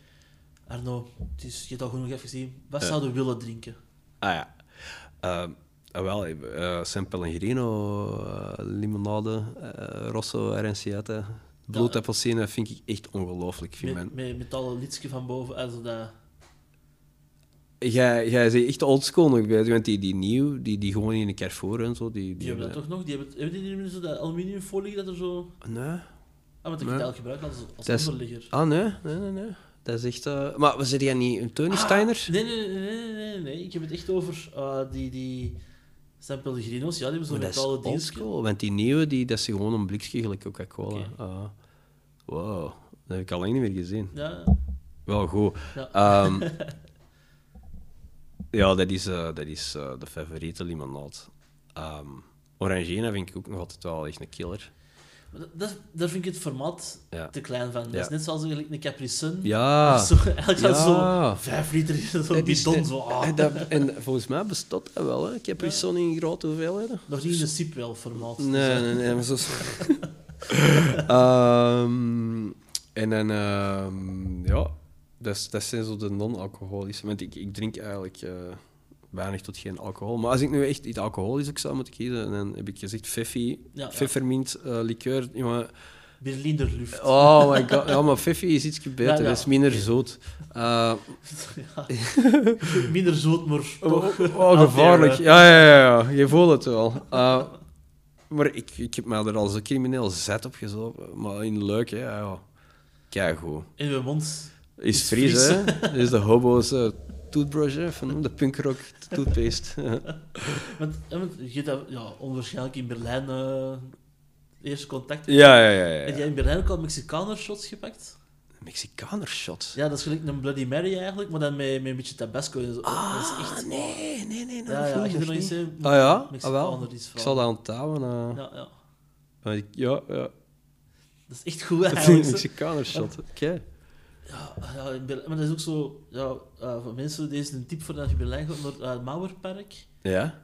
Arno, het is, je hebt al genoeg even gezien. Wat zouden we willen drinken? Ah ja. Ehm, ah, wel, eh, San Pellegrino, eh, limonade, eh, Rosso, Aranciata, bloedappelsine vind ik echt ongelooflijk. Vind Met, met metalen lidsje van boven. Also dat, Jij, jij bent echt oldschool nog bezig, want die, die nieuw, die, die gewoon in een Carrefour en zo, die... die die hebben dat toch nog? Die hebben, hebben die niet zo dat aluminiumfolie dat er zo. Nee. Ah, maar dat Nee. het gebruikt als, als Dat is- onderligger. Ah, nee, nee, nee, nee. Dat is echt... eh, Maar was jij niet een Tony Steiner? Nee, nee, nee, nee, nee, nee. Ik heb het echt over eh, die, die San Pellegrino's. Ja, die hebben zo'n Maar metalen oldschool, want die nieuwe, die, dat is gewoon een blikje gelijk Coca-Cola. Oké. Ah. wow, dat heb ik al lang niet meer gezien. Ja, Wel goed. ja. Ehm, ja, dat is, eh, dat is eh, de favoriete limonade. Orangina vind ik ook nog altijd wel echt een killer. Maar dat, dat, daar vind ik het formaat Ja. te klein van. Dat Ja. is net zoals eigenlijk een Capri Sun. Ja. Zo, eigenlijk Ja. zo vijf liter in zo'n is- bidon. Zo, ah. en, dat- en volgens mij bestaat dat wel. Hè. Ik heb er zo'n in grote hoeveelheden. Nog niet in de sip wel formaat. Dus, Nee, nee, nee, maar zo. Ehm, en dan, ehm, ja, dat, is- dat zijn zo de non-alcoholische. Want ik, ik drink eigenlijk eh, weinig tot geen alcohol. Maar als ik nu echt iets alcoholisch ook zou moeten kiezen, dan heb ik gezegd Pfeffi, Ja, ja. pfeffermint, eh, liqueur. Jongen, Berliner lucht. oh my god. Ja, maar Pfeffi is iets beter, Ja, ja. dat is minder zoet. Eh, Ja. Minder zoet, maar toch. Oh, oh, gevaarlijk. Ja, ja, ja, ja. Je voelt het wel. Uh, maar ik, ik heb me er al zo crimineel zet op gezopen. Maar in leuk, hè. Ja. Kijk goed. In mijn mond. Is Fries, Fries. hè. Dit is de hobo's eh, toothbrush, hè, van de punkrock toothpaste. Want, hè, want je hebt dat ja, onwaarschijnlijk in Berlijn. eh, eerste contact. Ja, ja, ja. ja, Heb jij in Berlijn ook al Mexicaner shots gepakt? Mexicaner shot. Ja, dat is gelijk een Bloody Mary eigenlijk, maar dan met, met een beetje tabasco en zo. dat is echt... Ah, nee, nee, nee. Ja, ja, als je er nog eens Ah ja? Ah, wel. Ik zal dat onthouden. eh. Ja, ja. Ja, ja. Dat is echt goed eigenlijk. Mexicaner shot. Oké. Ja, ja maar dat is ook zo... Ja, eh, voor mensen, deze is een tip voor als je Berlijn gaat naar eh, het Mauerpark. Ja?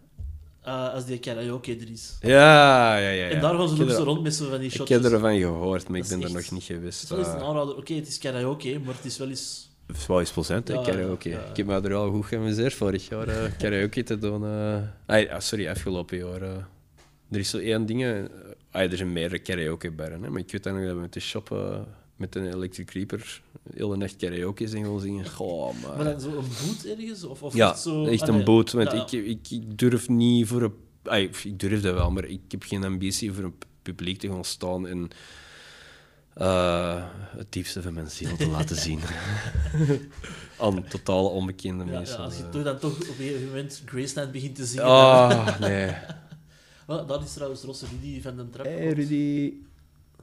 eh, als die karaoke er is. Ja, ja, ja. ja. En daar gaan ze Ik ook zo rond met zo van die Ik shotjes. heb ervan gehoord, maar ik Dat ben er nog niet geweest. Dat is een aanrader. Oké, het is karaoke, maar het is wel eens... Het is wel eens plezant, hè, Ja, karaoke. ja. Ik heb me er al goed geamuseerd vorig jaar, karaoke te doen. Ay, ah, sorry, afgelopen jaar. Er is zo één ding... ay, er zijn meerdere karaoke-barren, maar ik weet dan nog dat we met de shop, eh, met een Electric Reaper, heel de nacht karaoke zijn gaan zingen. Goh, man. Maar dan zo een boot ergens? Of, of Ja, echt zo... echt Ah, een nee. boot. Want Ja, Ik, ik, ik durf niet voor een... ay, ik durf dat wel, maar ik heb geen ambitie voor een pu- publiek te gaan staan en eh, het diepste van mijn ziel te laten zien. Aan totale onbekende Ja, ja, mensen. als je eh. toch dan toch op een gegeven moment Graceland begint te zingen. Ah, nee. Wel, dat is trouwens Rosse Rudy van de trap. Hey Rudy.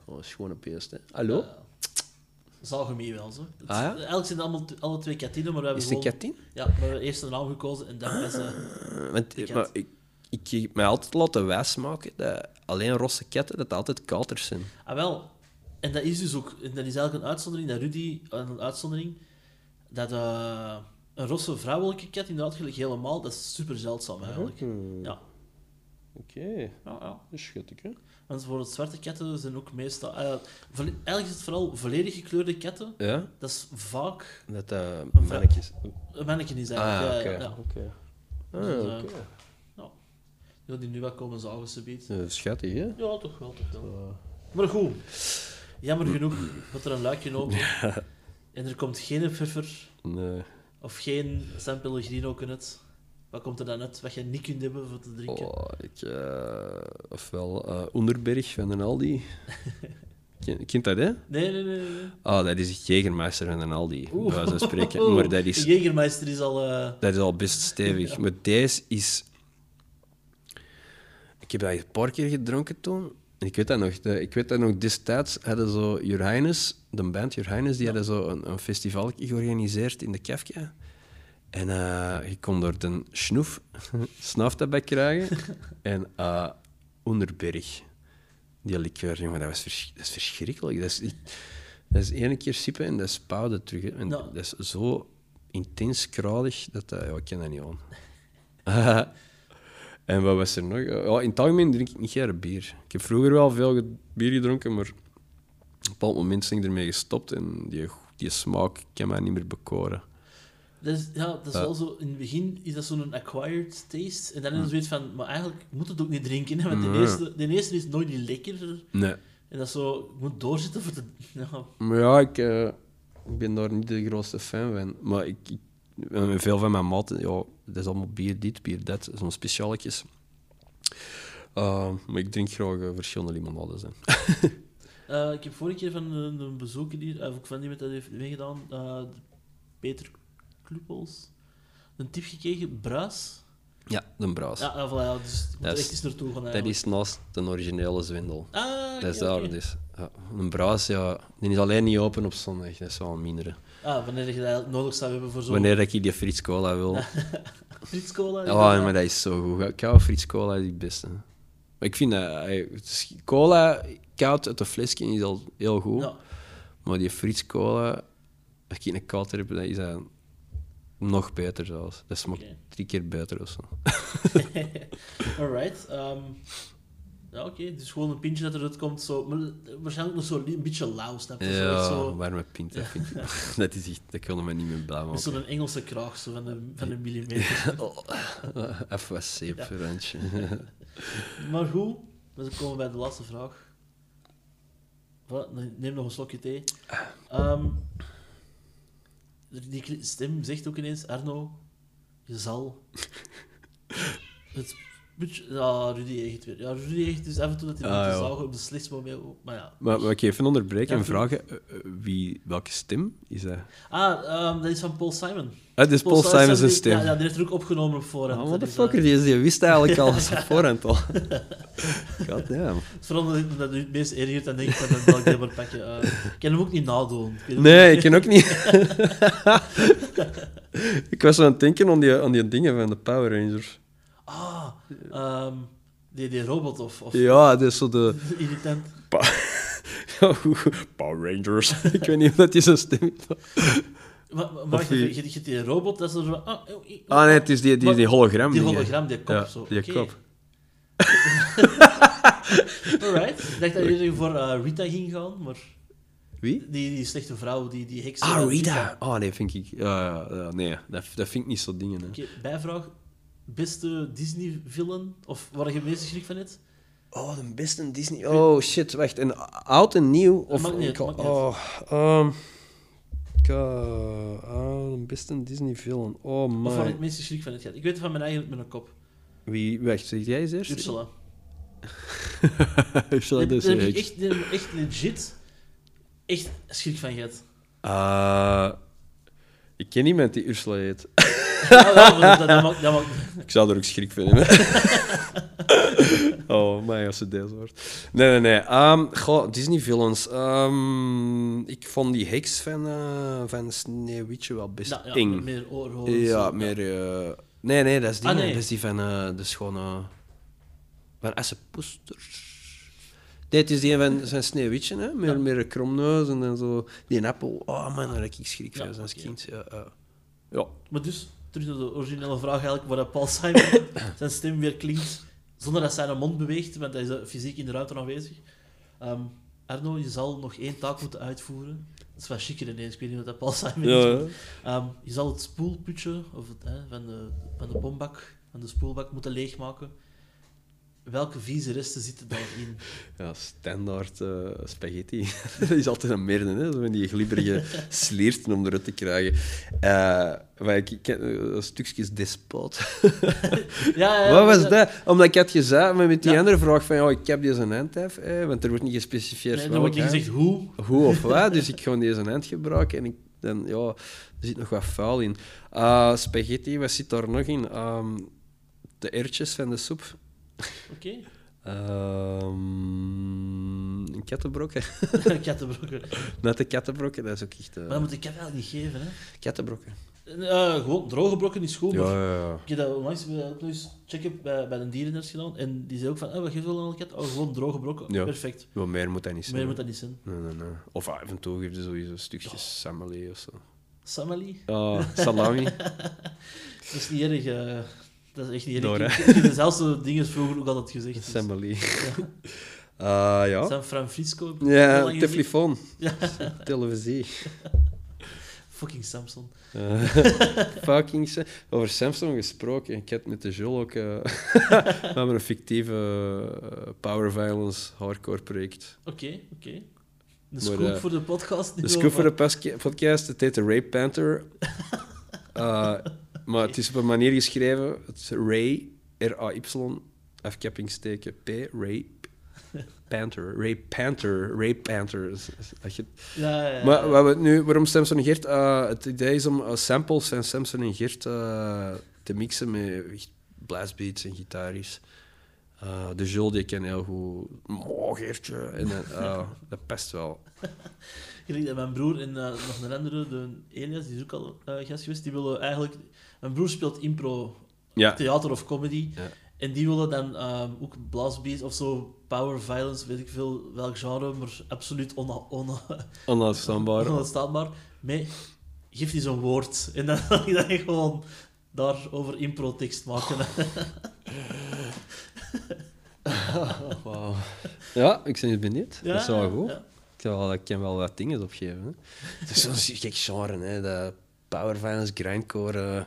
Oh, is gewoon een beest, hè. Hallo? Uh, Zagen mee wel, zo. Het- Ah, ja? Eigenlijk zijn het allemaal, alle twee Katine, maar we hebben Is het een gewoon... kattin? Ja, we hebben eerst een naam gekozen en dan is ze... Eh, Want, De kat. maar ik, ik heb mij altijd laten wijsmaken dat alleen rosse katten dat altijd katers zijn. Ah, wel. En dat is dus ook... En dat is eigenlijk een uitzondering, dat Rudy... Een uitzondering, dat eh, een rosse vrouwelijke kat, inderdaad, gelijk helemaal, dat is super zeldzaam eigenlijk. Ja. Oké, Ja, ja. dat is schuttig, hè? Want voor het zwarte katten zijn ook meestal... ah ja, volle- eigenlijk is het vooral volledig gekleurde katten. Ja? Dat is vaak... Dat dat Een mannetjes... Een mannetje is Ah, eigenlijk. oké. ja, ja, ja. Oké. Ah, Dus, eh. Ja, die nu wel komen zagen, ze biedt. Eh, Schattig, hè? Ja, toch wel, toch wel. Maar goed, jammer genoeg wordt er een luikje open. En er komt geen pfeffer Nee. of geen San Pellegrino uit. Wat komt er dan uit wat je niet kunt hebben voor te drinken? Oh, ik... eh, ofwel eh Onderberg van de Aldi. Ken, kent dat, hè? Nee, nee, nee. nee. Ah, dat is het Jägermeister van de Aldi, Oeh. spreken. Maar dat is, De Jägermeister is al... eh, dat is al best stevig. Maar deze is... Ik heb dat een paar keer gedronken toen. En ik weet dat nog. De, ik weet dat nog destijds hadden zo Highness, de band Your Highness, die hadden zo een, een festival georganiseerd in de Kafka. En eh, je kon door de snoef snaftabak krijgen. en eh Onderberg, die liqueur, jongen, dat, was vers- dat is verschrikkelijk. Dat is, dat is één keer sippen en dat is pauwde terug. hè. En. Dat is zo intens kruidig, dat, dat ja, ik ken dat niet aan. en wat was er nog? Ja, in het algemeen drink ik niet graag bier. Ik heb vroeger wel veel bier gedronken, maar op een bepaald moment ben ik ermee gestopt en die, die smaak kan mij niet meer bekoren. Dat is, ja, dat is wel zo... In het begin is dat zo'n acquired taste. En dan is het zoiets van... Maar eigenlijk moet het ook niet drinken, hè, want de Nee. eerste, de eerste is nooit niet lekker. Nee. En dat is zo... Je moet doorzitten voor de... Ja, Maar ja, ik, eh, ik ben daar niet de grootste fan van. Maar ik, ik, eh, veel van mijn maten, ja, dat is allemaal bier dit, bier dat, zo'n specialetjes. Uh, maar ik drink graag eh, verschillende limonades. Hè. Eh, ik heb vorige keer van een, een bezoeker hier, of ook van iemand dat heeft meegedaan, eh, Peter Kluppels, een tip gekregen, Bruis. Ja, de braas. Ja, voilà, dus moet Dat is- echt eens naartoe gaan dat is naast de originele zwendel. Ah, Dat is daar oké. dus. Ja, een braas, ja, die is alleen niet open op zondag. Dat is wel een mindere. Ah, wanneer je dat nodig zou hebben voor zo'n Wanneer ik die Frits Cola wil. Frits Cola. Ja, maar dat is zo goed. Hou Frits Cola is het beste. Maar ik vind dat... eh, Cola, koud uit de flesje, is al heel goed. Ja. Maar die Frits Cola, als ik een koud heb, dan is dat nog beter zelfs. Dat smaakt Oké. drie keer beter of zo. Alright. ehm, ja, oké. Dus gewoon een pintje dat eruit komt. Zo, maar waarschijnlijk nog zo een beetje lauw, snap je? Ja, zo, warme pint, dat vind ik... dat is echt... Dat kan me niet meer met maken. zo'n Engelse kraag, zo van een, van een millimeter. Even wat zeep, Ja. Randje. Maar goed, we komen bij de laatste vraag. Neem nog een slokje thee. Ehm, die stem zegt ook ineens, Arno, je zal het Ja, Rudy Egert weer. Ja, Rudy Egert is af en toe dat hij Ah, ja. op de slitsmoment. Maar ja. Maar mag ik even onderbreken Ja, en vragen, eh, eh, wie, welke stem is dat? Ah, ehm, dat is van Paul Simon. Ah, dit is Paul Simons die- stem. Ja, ja, die heeft er ook opgenomen op voorhand. Ah, Dat what the is, fucker, die, die wist eigenlijk al op voorhand al. God damn. Het is vooral omdat ik me dat nu het meest ergert en denk ik van dat die maar pakken. Eh, ik kan hem ook niet nadoen. Ik Nee, ik ken ook niet. ik was aan het denken aan die, aan die dingen van de Power Rangers. Ah, ehm, die, die robot of, of Ja, dat is zo de... irritant. Power Rangers. ik weet niet of dat die zijn stem is. Maar, je, je die robot, dat is er zo... Ah, oh, oh, Ah nee, het is die, die, Maar- die hologram Die hologram, die kop. Ja, zo. die kop. Alright. Ik dacht dat je voor eh, Rita ging gaan, maar Wie? die, die slechte vrouw, die, die heks... Ah, eh, Rita. Ah, nee, vind ik... Nee, dat, dat vind ik niet zo dingen. Hè. Oké, bijvraag. Beste Disney-villain? Of waar je het meeste schrik van hebt? Oh, de beste Disney... Oh, shit, wacht. En oud en nieuw? Of... maakt niet ik- maakt niet oh, ehm, ik, eh, ah, de beste Disney villain. Oh, Of waar man. het meeste schrik van gehad? Ik weet het van mijn eigen met mijn kop. Wie... Wacht, zeg jij eens eerst? Ursula. Ursula, is daar heb echt- ik echt, ik legit echt schrik van gehad. Ah, ik ken iemand die Ursula heet. Ja, maar dat, dat, maakt- dat Ik zou er ook schrik van hebben. oh, maar als het deze wordt. Nee, nee, nee. Ehm, goh, Disney villains. Ehm, ik vond die heks van, eh van Sneeuwwitje wel best ja, eng. meer oorholen. ja, meer... eh, Nee, nee, dat is die, Ah, nee. dat is die van... eh de schone... Van Assepoester. Het is die van zijn Sneeuwwitje, hè. Meer, Ja. meer kromneus en zo... Die appel. Oh man, daar heb ik schrik van als kind. Ja, ja. Maar dus, terug naar de originele vraag eigenlijk, waar Paul Simon zijn stem weer klinkt, zonder dat zijn mond beweegt, want hij is eh, fysiek in de ruimte aanwezig. Ehm, Arno, je zal nog één taak moeten uitvoeren. Dat is wel chiquer ineens, ik weet niet wat dat Paul Simon Ja, is. ja. ehm, je zal het spoelputje of het, hè, van, de, van de bombak, van de spoelbak, moeten leegmaken. Welke vieze resten zitten daarin? Ja, standaard eh, spaghetti. dat is altijd een merde, hè? Zo die glibberige slierten om eruit te krijgen. Eh maar ik ken eh, stukjes despoot. Ja, ja, Wat was ja. dat? Omdat ik had gezegd, maar met die andere vraag van, ja, ik heb deze handhef, eh, want er wordt niet gespecificeerd Nee, er wordt niet gezegd hoe. hoe of wat, dus ik ga deze hand gebruiken en ik, dan, ja, er zit nog wat vuil in. Spaghetti, wat zit daar nog in? Ehm, de ertjes van de soep. Oké. Ehm een kattenbrokken. Kattenbrokken. Nette kattenbrokken, dat is ook echt... eh, Maar dat moet ik kat eigenlijk niet geven, hè. kattenbrokken. Eh, gewoon droge brokken is goed, maar Ja, ja, ja. Ik heb dat onlangs eh, ook nog eens checken bij, bij een dierenarts gedaan. En die zei ook van, oh, wat geef je wel aan een kat? Oh, gewoon droge brokken. Ja. Perfect. Wat meer moet dat niet zijn. Meer moet dat niet zijn. Nee, nee, nee. Of af en toe geef je sowieso stukjes samali of zo. Samali? Ah, salami. Dat is niet erg. eh, dat is echt niet. Door, ik, hè? ik heb dezelfde dingen vroeger ook altijd gezegd. Dus. Samali. Ja. Ah, ja. San Francisco. heb Ja, telefoon. Ja. Televisie. Fucking Samson. Eh, fucking Sa- Over Samsung gesproken. Ik had met de Jules ook... eh, we hebben een fictieve eh, power violence hardcore project. Oké, oké. De Maar, scoop voor de podcast. De scoop voor de podcast, het heet de Ray Panther. Maar het is op een manier geschreven. Het is Ray, R-A-Y, afkeppingsteken P, Ray Panther. Ray Panther, Ray Panther. als je- Ja, ja, ja. Maar wat we nu, waarom Samson en Gert? eh, het idee is om eh, samples van Samson en Gert eh, te mixen met blastbeats en gitaries. Eh, de Jules die ken heel goed. Oh, Geertje. En eh, dat past wel. Gelijk dat mijn broer en nog een andere, de Elias, die is ook al gast geweest, die willen eigenlijk... Mijn broer speelt impro, Ja. theater of comedy. Ja. En die willen dan ehm, ook blastbeats of zo, power violence, weet ik veel welk genre, maar absoluut on, on, Onuitstaanbaar. onuitstaanbaar. Mee, geef die zo'n woord. En dan kan je dan gewoon daarover impro-tekst maken. Ja, ik ben benieuwd. dat is wel goed. ja. Ik, kan wel wat dingen opgeven. Hè. Het is zo'n gek genre, hè. Dat power violence, grindcore. eh.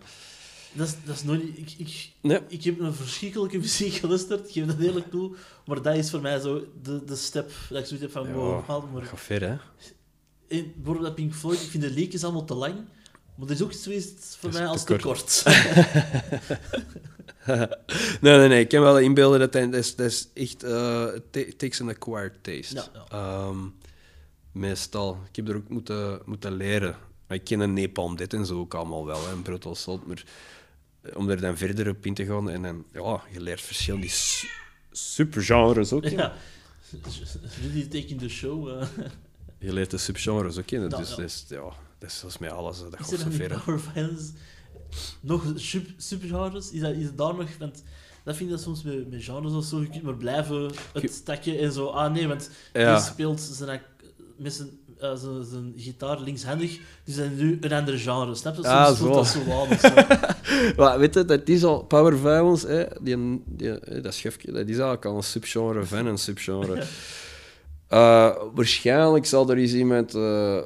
Dat, is, dat is nooit... Ik, ik, Nee. ik heb een verschrikkelijke muziek geluisterd, ik geef dat eerlijk toe. Maar dat is voor mij zo de, de step dat ik zoiets heb van... Ja, wow, maar. Ga ver, hè. En bijvoorbeeld dat Pink Floyd, ik vind de liedjes allemaal te lang. Maar er is ook zoiets voor Dat mij als te kort. kort. nee, nee, nee. Ik kan wel inbeelden dat hij- dat is, dat is echt... ta- takes an acquired taste. Ja, ja. Ehm, meestal. Ik heb er ook moeten, moeten leren. Maar ik ken een Nepal dit en zo ook allemaal wel, hè, een brutal salt. Maar eh, om er dan verder op in te gaan en dan... Ja, je leert verschillende su- supergenres ook. Ja. Jullie taking the show. eh. Je leert de subgenres ook kennen. Ja, dus ja. Dat, is, ja, dat is met alles. Dat Is er zo dan ver. in hè. Power Violence nog sub, subgenres? Is dat, is het daar nog... Want dat vind ik dat soms met, met genres of zo. Je kunt maar blijven het takje en zo. Ah nee, want Ja. die speelt zijn, met zijn, eh, zijn, zijn gitaar linkshandig. Dus dat is nu een ander genre. Snap je? Soms Ah, voelt zo. dat zo aan zo. Maar weet je, dat is al Power Violence, hè, die, die, hè, dat schefje, dat is eigenlijk al een subgenre van een subgenre. Eh, waarschijnlijk zal er eens iemand eh,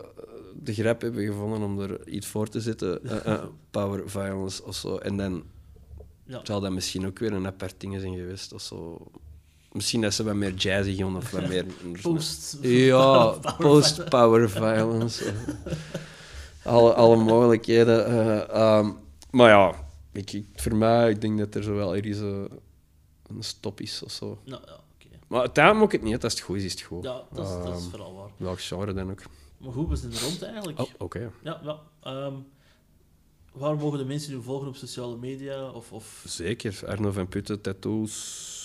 de grap hebben gevonden om er iets voor te zetten. eh, eh, power Violence of zo. En dan Ja. zal dat misschien ook weer een apart ding zijn geweest of zo. Misschien dat ze wat meer jazzy gaan of wat meer... Post. Ja, Power post-power violence. alle, alle mogelijkheden. eh, ehm, maar ja, ik, ik, voor mij, ik denk dat er zo wel ergens eh, een stop is of zo. Nou, ja, oké. Maar uiteindelijk moet ik het niet, als het goed is, is het goed. Ja, dat is, dat is Ehm, vooral waar. Welk genre dan ook. Maar goed, we zijn rond eigenlijk. Oh, oké. Ja, ja. Ehm, waar mogen de mensen u volgen op sociale media? Of, of... Zeker. Arno van Putten, tattoos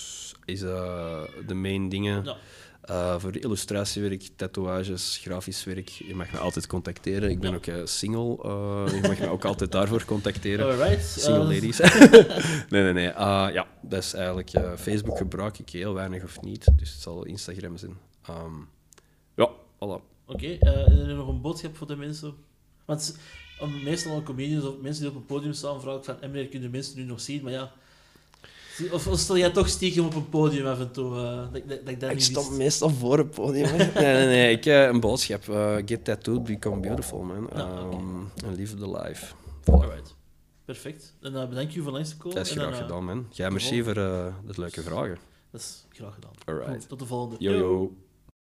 is de main dingen. Ja. Eh, voor illustratiewerk, tatoeages, grafisch werk, je mag me altijd contacteren. Ik ben Ja. ook eh, single, eh, je mag me ook altijd daarvoor contacteren. Alright. Single ladies. nee, nee, nee. Ja, dat is eigenlijk... Facebook gebruik ik heel weinig of niet, dus het zal Instagram zijn. Ehm, ja, voilà. Oké, eh, is er nog een boodschap voor de mensen? Want meestal aan comedians of mensen die op een podium staan, vraag ik van, meneer, kunnen de mensen nu nog zien? Maar ja, of, of stel jij toch stiekem op een podium af en toe? eh, dat, dat, dat ik dat Ik niet stond meestal voor het podium. nee, nee, nee. Ik, eh, een boodschap. eh, get tattooed, become beautiful, man. Ja, oké. Ehm, And live the life. Voilà. Alright. Perfect. En eh, bedankt u voor langs te komen. Dat is En dan, graag gedaan, man. Jij merci voor eh, de leuke vragen. Dat is graag gedaan. Alright. Tot de volgende. Yo, yo.